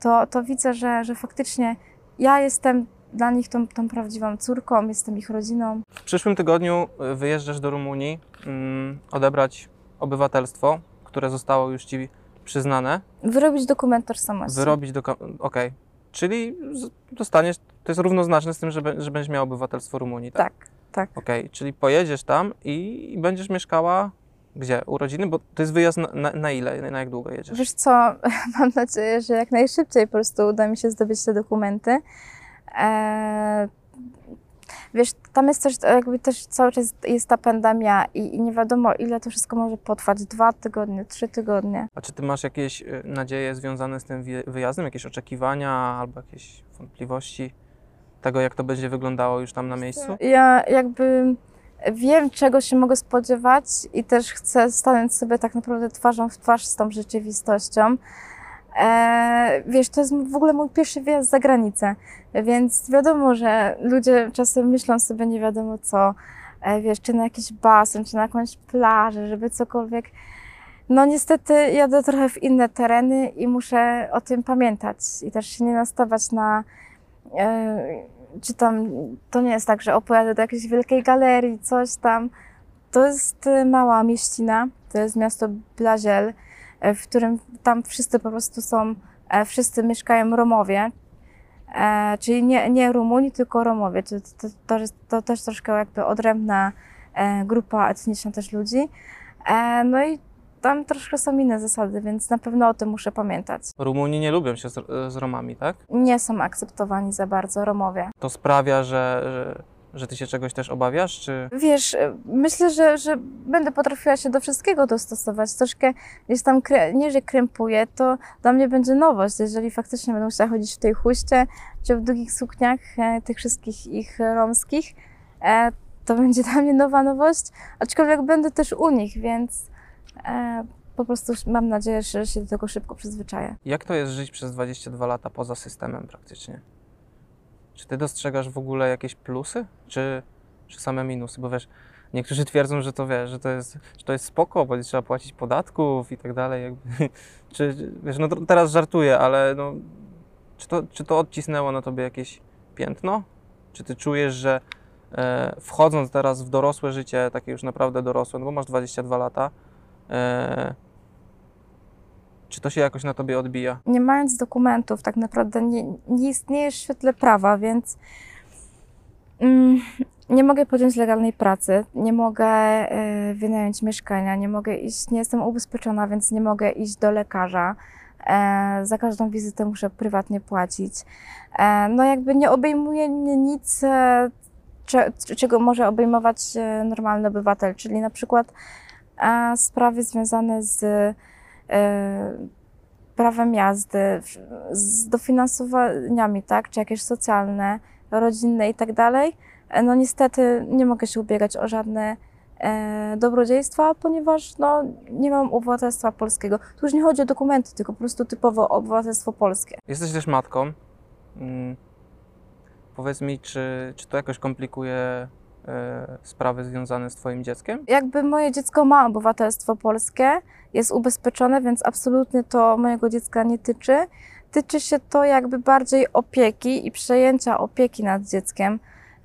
to, to widzę, że, że faktycznie ja jestem dla nich tą, tą prawdziwą córką, jestem ich rodziną. W przyszłym tygodniu y, wyjeżdżasz do Rumunii mm, odebrać obywatelstwo, które zostało już ci przyznane. Wyrobić dokument tożsamości. Wyrobić do. Okej. Czyli z- dostaniesz. To jest równoznaczne z tym, że, że będziesz miał obywatelstwo Rumunii, tak? Tak, tak. Okej, czyli pojedziesz tam i, będziesz mieszkała gdzie? U rodziny? Bo to jest wyjazd na, na, na ile? Na jak długo jedziesz? Wiesz co, [laughs] mam nadzieję, że jak najszybciej po prostu uda mi się zdobyć te dokumenty. Eee, wiesz, tam jest też jakby też cały czas jest ta pandemia i, i nie wiadomo ile to wszystko może potrwać. Dwa tygodnie, trzy tygodnie. A czy ty masz jakieś y, nadzieje związane z tym wyjazdem? Jakieś oczekiwania albo jakieś wątpliwości tego, jak to będzie wyglądało już tam na miejscu? Ja jakby wiem, czego się mogę spodziewać i też chcę stanąć sobie tak naprawdę twarzą w twarz z tą rzeczywistością. E, wiesz, to jest w ogóle mój pierwszy wyjazd za granicę, więc wiadomo, że ludzie czasem myślą sobie nie wiadomo co, e, wiesz, czy na jakiś basen, czy na jakąś plażę, żeby cokolwiek. No niestety jadę trochę w inne tereny i muszę o tym pamiętać i też się nie nastawać na, e, czy tam, to nie jest tak, że opojadę do jakiejś wielkiej galerii, coś tam. To jest e, mała mieścina, to jest miasto Blaziel, w którym tam wszyscy po prostu są, e, wszyscy mieszkają Romowie, e, czyli nie, nie Rumuni, tylko Romowie. To, to, to, jest, to też troszkę jakby odrębna e, grupa etniczna też ludzi. E, no i tam troszkę są inne zasady, więc na pewno o tym muszę pamiętać. Rumuni nie lubią się z, z Romami, tak? Nie są akceptowani za bardzo Romowie. To sprawia, że, że, że ty się czegoś też obawiasz, czy... Wiesz, e, myślę, że, że będę potrafiła się do wszystkiego dostosować. Troszkę gdzieś tam, nie że krępuję, to dla mnie będzie nowość, jeżeli faktycznie będę musiała chodzić w tej chuście, czy w długich sukniach, e, tych wszystkich ich romskich, e, to [laughs] będzie dla mnie nowa nowość, aczkolwiek będę też u nich, więc po prostu mam nadzieję, że się do tego szybko przyzwyczaję. Jak to jest żyć przez 22 lata poza systemem praktycznie? Czy ty dostrzegasz w ogóle jakieś plusy, czy, czy same minusy? Bo wiesz, niektórzy twierdzą, że to wiesz, że to jest, że to jest spoko, bo nie trzeba płacić podatków i tak dalej. Jakby. [laughs] Czy, wiesz, no teraz żartuję, ale no, czy, to, czy to odcisnęło na tobie jakieś piętno? Czy ty czujesz, że e, wchodząc teraz w dorosłe życie, takie już naprawdę dorosłe, no bo masz 22 lata, e, czy to się jakoś na tobie odbija? nie mając dokumentów, tak naprawdę nie, nie istniejesz w świetle prawa, więc mm, nie mogę podjąć legalnej pracy, nie mogę e, wynająć mieszkania, nie mogę iść, nie jestem ubezpieczona, więc nie mogę iść do lekarza. E, za każdą wizytę muszę prywatnie płacić. E, no jakby nie obejmuje mnie nic, e, cze, czego może obejmować e, normalny obywatel, czyli na przykład e, sprawy związane z prawem jazdy, z dofinansowaniami, tak, czy jakieś socjalne, rodzinne i tak dalej, e, no niestety nie mogę się ubiegać o żadne e, dobrodziejstwa, ponieważ no, nie mam obywatelstwa polskiego. Tu już nie chodzi o dokumenty, tylko po prostu typowo obywatelstwo polskie. Jesteś też matką. Mm. Powiedz mi, czy, czy to jakoś komplikuje sprawy związane z Twoim dzieckiem? Jakby moje dziecko ma obywatelstwo polskie, jest ubezpieczone, więc absolutnie to mojego dziecka nie tyczy. Tyczy się to jakby bardziej opieki i przejęcia opieki nad dzieckiem.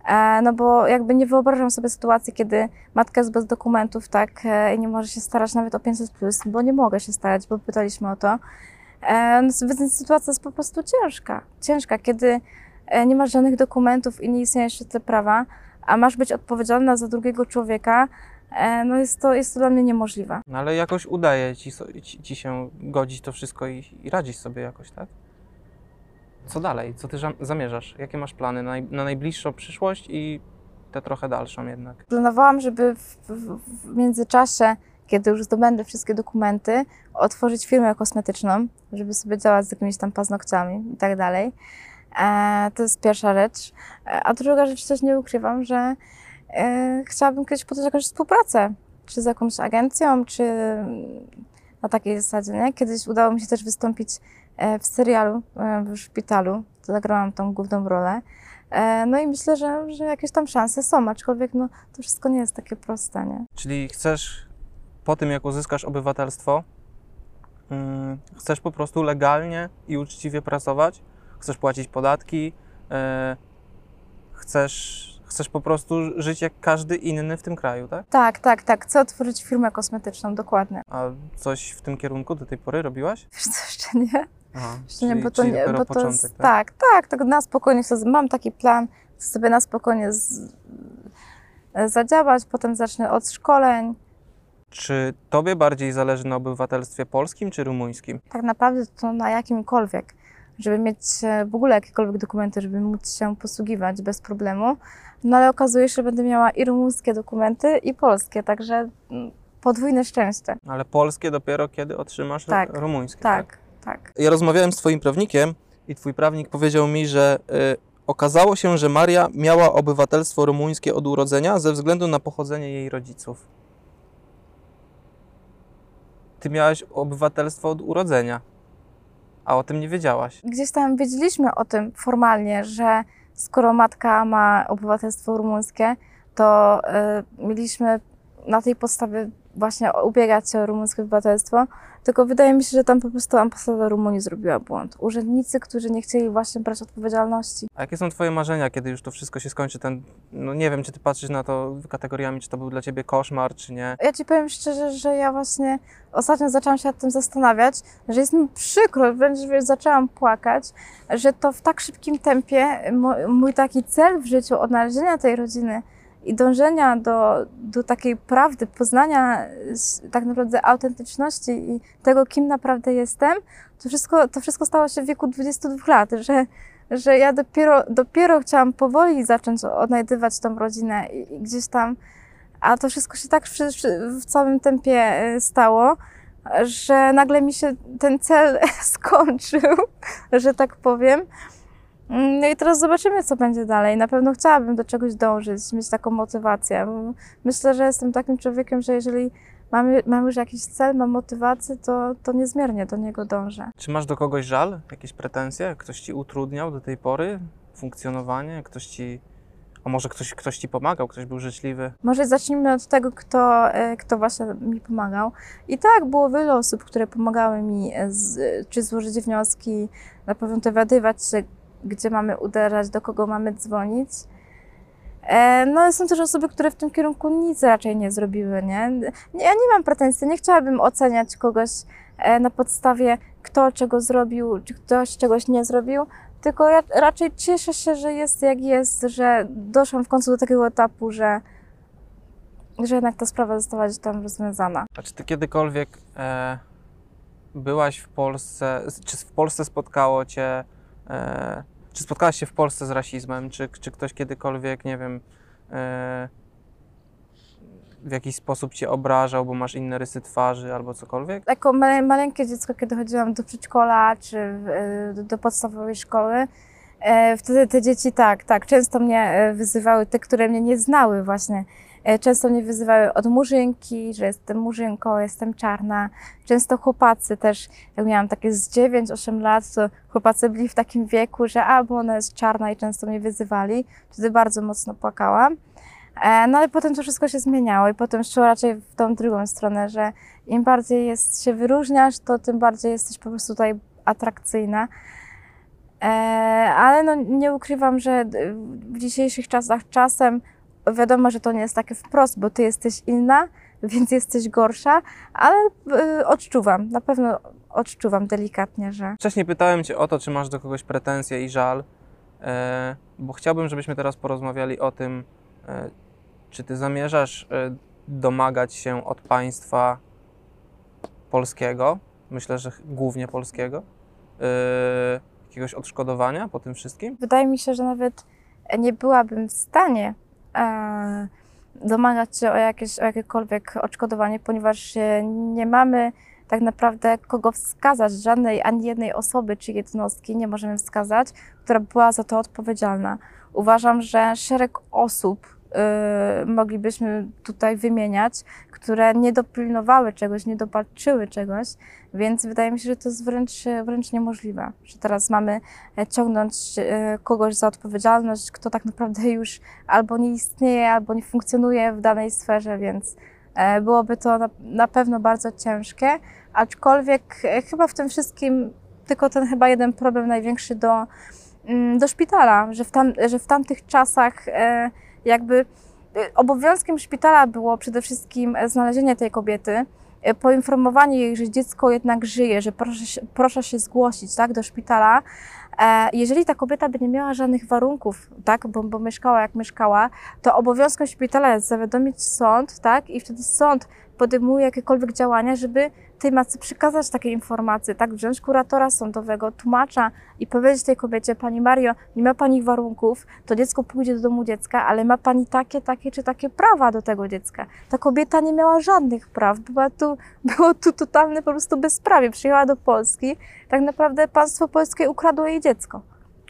E, No bo jakby nie wyobrażam sobie sytuacji, kiedy matka jest bez dokumentów, tak, e, i nie może się starać nawet o 500+, bo nie mogę się starać, bo pytaliśmy o to. E, no, Więc sytuacja jest po prostu ciężka. Ciężka, kiedy e, nie masz żadnych dokumentów i nie istnieje w świetle prawa, a masz być odpowiedzialna za drugiego człowieka, e, no jest to, jest to dla mnie niemożliwe. No ale jakoś udaje ci, ci, ci się godzić to wszystko i, i radzić sobie jakoś, tak? Co dalej? Co ty zamierzasz? Jakie masz plany na, na najbliższą przyszłość i tę trochę dalszą jednak? Planowałam, żeby w, w, w międzyczasie, kiedy już zdobędę wszystkie dokumenty, otworzyć firmę kosmetyczną, żeby sobie działać z jakimiś tam paznokciami i tak dalej. E, to jest pierwsza rzecz. E, a druga rzecz też nie ukrywam, że e, chciałabym kiedyś podjąć jakąś współpracę, czy z jakąś agencją, czy na takiej zasadzie, nie? Kiedyś udało mi się też wystąpić w serialu w szpitalu, zagrałam tą główną rolę. No i myślę, że, że jakieś tam szanse są, aczkolwiek no, to wszystko nie jest takie proste, nie? Czyli chcesz po tym, jak uzyskasz obywatelstwo, mm, chcesz po prostu legalnie i uczciwie pracować, chcesz płacić podatki, e, chcesz, chcesz po prostu żyć jak każdy inny w tym kraju, tak? Tak, tak, tak. Chcę otworzyć firmę kosmetyczną, dokładnie. A coś w tym kierunku do tej pory robiłaś? Wiesz co, jeszcze nie? Aha, Jeszcze nie, bo to nie, bo to początek, jest, tak, tak, tak, na spokojnie chcę, mam taki plan, chcę sobie na spokojnie z, zadziałać, potem zacznę od szkoleń. Czy tobie bardziej zależy na obywatelstwie polskim czy rumuńskim? Tak naprawdę to na jakimkolwiek, żeby mieć e, w ogóle jakiekolwiek dokumenty, żeby móc się posługiwać bez problemu. No ale okazuje się, że będę miała i rumuńskie dokumenty, i polskie, także mm, podwójne szczęście. Ale polskie dopiero kiedy otrzymasz Tak, rumuńskie, Tak, tak. Ja rozmawiałem z Twoim prawnikiem i Twój prawnik powiedział mi, że y, okazało się, że Maria miała obywatelstwo rumuńskie od urodzenia ze względu na pochodzenie jej rodziców. Ty miałaś obywatelstwo od urodzenia, a o tym nie wiedziałaś. Gdzieś tam wiedzieliśmy o tym formalnie, że skoro matka ma obywatelstwo rumuńskie, to y, mieliśmy na tej podstawie właśnie ubiegać się o rumuńskie obywatelstwo. Tylko wydaje mi się, że tam po prostu ambasada Rumunii zrobiła błąd. Urzędnicy, którzy nie chcieli właśnie brać odpowiedzialności. A jakie są Twoje marzenia, kiedy już to wszystko się skończy? Ten, no nie wiem, czy Ty patrzysz na to kategoriami, czy to był dla Ciebie koszmar, czy nie. Ja ci powiem szczerze, że ja właśnie ostatnio zaczęłam się nad tym zastanawiać, że jest mi przykro, wręcz wiesz, zaczęłam płakać, że to w tak szybkim tempie mój taki cel w życiu odnalezienia tej rodziny i dążenia do, do takiej prawdy, poznania tak naprawdę autentyczności i tego, kim naprawdę jestem, to wszystko, to wszystko stało się w wieku 22 lat, że, że ja dopiero, dopiero chciałam powoli zacząć odnajdywać tą rodzinę i, i gdzieś tam a to wszystko się tak przy, w całym tempie y, stało, że nagle mi się ten cel [laughs] skończył, że tak powiem. Mm, No i teraz zobaczymy, co będzie dalej. Na pewno chciałabym do czegoś dążyć, mieć taką motywację. Myślę, że jestem takim człowiekiem, że jeżeli mam, mam już jakiś cel, mam motywację, to, to niezmiernie do niego dążę. Czy masz do kogoś żal, jakieś pretensje? Ktoś Ci utrudniał do tej pory funkcjonowanie? Ktoś Ci... A może ktoś, ktoś Ci pomagał, ktoś był życzliwy? Może zacznijmy od tego, kto, e, kto właśnie mi pomagał. I tak, było wiele osób, które pomagały mi, e, z, czy złożyć wnioski, na pewno dowiadywać się, gdzie mamy uderzać, do kogo mamy dzwonić. E, No, są też osoby, które w tym kierunku nic raczej nie zrobiły, nie? Ja nie mam pretensji, nie chciałabym oceniać kogoś e, na podstawie, kto czego zrobił, czy ktoś czegoś nie zrobił, tylko ja raczej cieszę się, że jest jak jest, że doszłam w końcu do takiego etapu, że, że jednak ta sprawa została gdzieś tam rozwiązana. A czy Ty kiedykolwiek e, byłaś w Polsce, czy w Polsce spotkało Cię... E, czy spotkałaś się w Polsce z rasizmem? Czy, czy ktoś kiedykolwiek, nie wiem... E, w jakiś sposób cię obrażał, bo masz inne rysy twarzy albo cokolwiek? Jako male, maleńkie dziecko, kiedy chodziłam do przedszkola czy e, do, do podstawowej szkoły, e, wtedy te dzieci tak, tak, często mnie wyzywały, te, które mnie nie znały właśnie. E, Często mnie wyzywały od murzynki, że jestem murzynką, jestem czarna. Często chłopacy też, jak miałam takie z 9-8 lat, to chłopacy byli w takim wieku, że a, bo ona jest czarna i często mnie wyzywali. Wtedy bardzo mocno płakałam. E, No ale potem to wszystko się zmieniało i potem szło raczej w tą drugą stronę, że im bardziej jest, się wyróżniasz, to tym bardziej jesteś po prostu tutaj atrakcyjna. E, ale no, nie ukrywam, że w dzisiejszych czasach czasem wiadomo, że to nie jest takie wprost, bo ty jesteś inna, [laughs] więc jesteś gorsza, ale y, odczuwam, na pewno odczuwam delikatnie, że Wcześniej pytałem Cię o to, czy masz do kogoś pretensje i żal, e, bo chciałbym, żebyśmy teraz porozmawiali o tym, e, czy Ty zamierzasz e, domagać się od państwa polskiego, myślę, że głównie polskiego, jakiegoś odszkodowania po tym wszystkim? wydaje mi się, że nawet nie byłabym w stanie domagać się o, jakieś, o jakiekolwiek odszkodowanie, ponieważ nie mamy tak naprawdę kogo wskazać, żadnej ani jednej osoby czy jednostki nie możemy wskazać, która była za to odpowiedzialna. Uważam, że szereg osób e, moglibyśmy tutaj wymieniać, które nie dopilnowały czegoś, nie dopatrzyły czegoś, więc wydaje mi się, że to jest wręcz, wręcz niemożliwe, że teraz mamy e, ciągnąć e, kogoś za odpowiedzialność, kto tak naprawdę już albo nie istnieje, albo nie funkcjonuje w danej sferze, więc e, byłoby to na, pewno bardzo ciężkie, aczkolwiek chyba w tym wszystkim tylko ten chyba jeden problem największy do, mm, do szpitala, że w, tam, że w tamtych czasach jakby obowiązkiem szpitala było przede wszystkim e, znalezienie tej kobiety, e, poinformowanie jej, że dziecko jednak żyje, że proszę się, proszę się zgłosić tak, do szpitala. E, Jeżeli ta kobieta by nie miała żadnych warunków, tak, bo, bo mieszkała jak mieszkała, to obowiązkiem szpitala jest zawiadomić sąd, tak, i wtedy sąd podejmuje jakiekolwiek działania, żeby tej matce przekazać takie informacje, tak, wziąć kuratora sądowego, tłumacza i powiedzieć tej kobiecie, Pani Mario, nie ma Pani warunków, to dziecko pójdzie do domu dziecka, ale ma Pani takie, takie czy takie prawa do tego dziecka. Ta kobieta nie miała żadnych praw, była tu, [laughs] było tu totalne po prostu bezprawie. Przyjechała do Polski, tak naprawdę państwo polskie ukradło jej dziecko.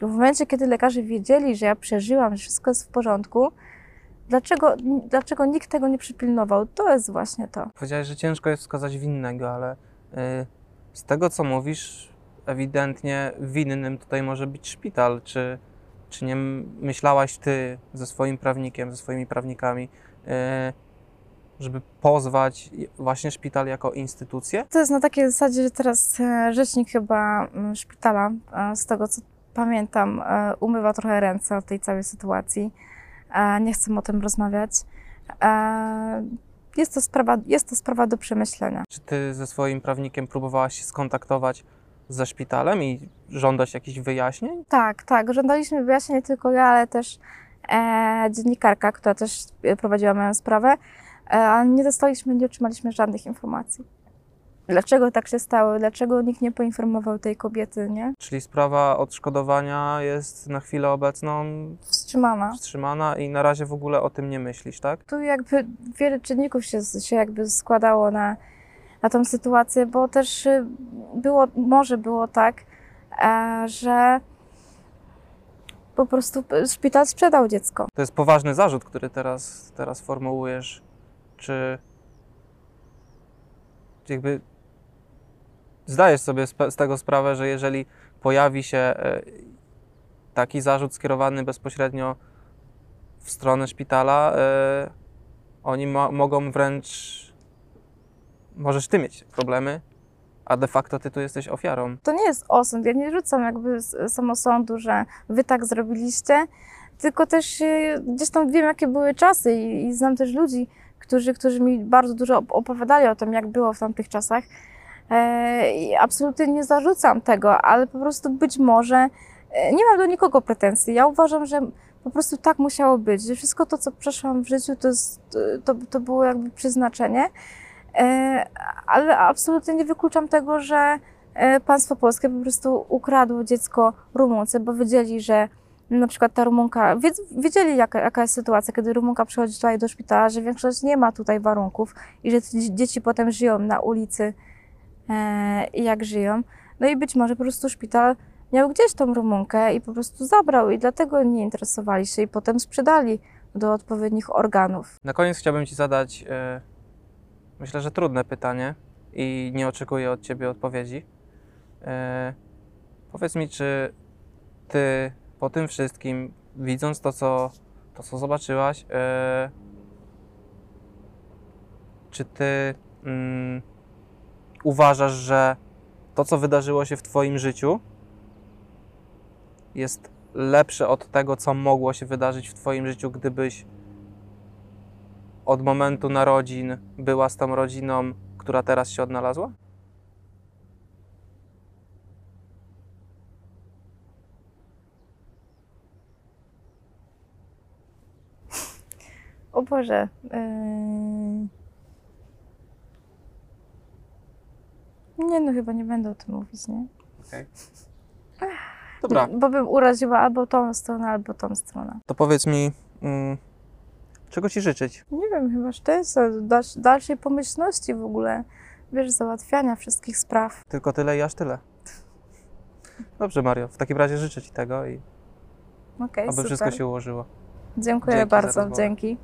W momencie, kiedy lekarze wiedzieli, że ja przeżyłam, że wszystko jest w porządku, dlaczego, dlaczego nikt tego nie przypilnował? To jest właśnie to. Powiedziałeś, że ciężko jest wskazać winnego, ale y, z tego co mówisz, ewidentnie winnym tutaj może być szpital. Czy, czy nie myślałaś ty ze swoim prawnikiem, ze swoimi prawnikami, e, żeby pozwać właśnie szpital jako instytucję? To jest na takiej zasadzie, że teraz e, rzecznik chyba szpitala, e, z tego co pamiętam, e, umywa trochę ręce od tej całej sytuacji. E, Nie chcę o tym rozmawiać. E, Jest to sprawa, jest to sprawa do przemyślenia. Czy ty ze swoim prawnikiem próbowałaś się skontaktować ze szpitalem i żądać jakichś wyjaśnień? Tak, tak. Żądaliśmy wyjaśnień nie tylko ja, ale też e, dziennikarka, która też e, prowadziła moją sprawę, e, ale nie dostaliśmy, nie otrzymaliśmy żadnych informacji. Dlaczego tak się stało? Dlaczego nikt nie poinformował tej kobiety, nie? Czyli sprawa odszkodowania jest na chwilę obecną Wstrzymana. wstrzymana i na razie w ogóle o tym nie myślisz, tak? Tu jakby wiele czynników się, się jakby składało na, na tą sytuację, bo też y, było, może było tak, e, że po prostu szpital sprzedał dziecko. To jest poważny zarzut, który teraz, teraz formułujesz. Czy czy jakby zdajesz sobie z tego sprawę, że jeżeli pojawi się e, taki zarzut skierowany bezpośrednio w stronę szpitala, e, oni mo- mogą wręcz. Możesz ty mieć problemy, a de facto ty tu jesteś ofiarą. To nie jest osąd, ja nie rzucam jakby samosądu, że wy tak zrobiliście, tylko też y, gdzieś tam wiem, jakie były czasy i, i znam też ludzi, którzy, którzy mi bardzo dużo op- opowiadali o tym, jak było w tamtych czasach. E, I absolutnie nie zarzucam tego, ale po prostu być może e, nie mam do nikogo pretensji. Ja uważam, że po prostu tak musiało być, że wszystko to, co przeszłam w życiu, to, to, to było jakby przeznaczenie. E, ale absolutnie nie wykluczam tego, że państwo polskie po prostu ukradło dziecko Rumunce, bo wiedzieli, że na przykład ta Rumunka, wiedz- wiedzieli jaka, jaka jest sytuacja, kiedy Rumunka przychodzi tutaj do szpitala, że większość nie ma tutaj warunków i że dzieci potem żyją na ulicy i jak żyją. No i być może po prostu szpital miał gdzieś tą Rumunkę i po prostu zabrał i dlatego nie interesowali się i potem sprzedali do odpowiednich organów. Na koniec chciałbym Ci zadać, e, myślę, że trudne pytanie i nie oczekuję od Ciebie odpowiedzi. E, powiedz mi, czy Ty po tym wszystkim, widząc to, co, to, co zobaczyłaś, e, czy Ty mm, uważasz, że to, co wydarzyło się w Twoim życiu, jest lepsze od tego, co mogło się wydarzyć w Twoim życiu, gdybyś od momentu narodzin była z tą rodziną, która teraz się odnalazła? O Boże. Yy... Nie no, chyba nie będę o tym mówić, nie? Dobra, Bo bym uraziła albo tą stronę, albo tą stronę. to powiedz mi, mm, czego Ci życzyć? Nie wiem, chyba szczęścia, dalsz- dalszej pomyślności w ogóle. Wiesz, załatwiania wszystkich spraw. Tylko tyle i aż tyle. Dobrze, Mario, w takim razie życzę Ci tego i Okej, aby super. wszystko się ułożyło. Dziękuję Dzięki za bardzo, rozmowę. dzięki.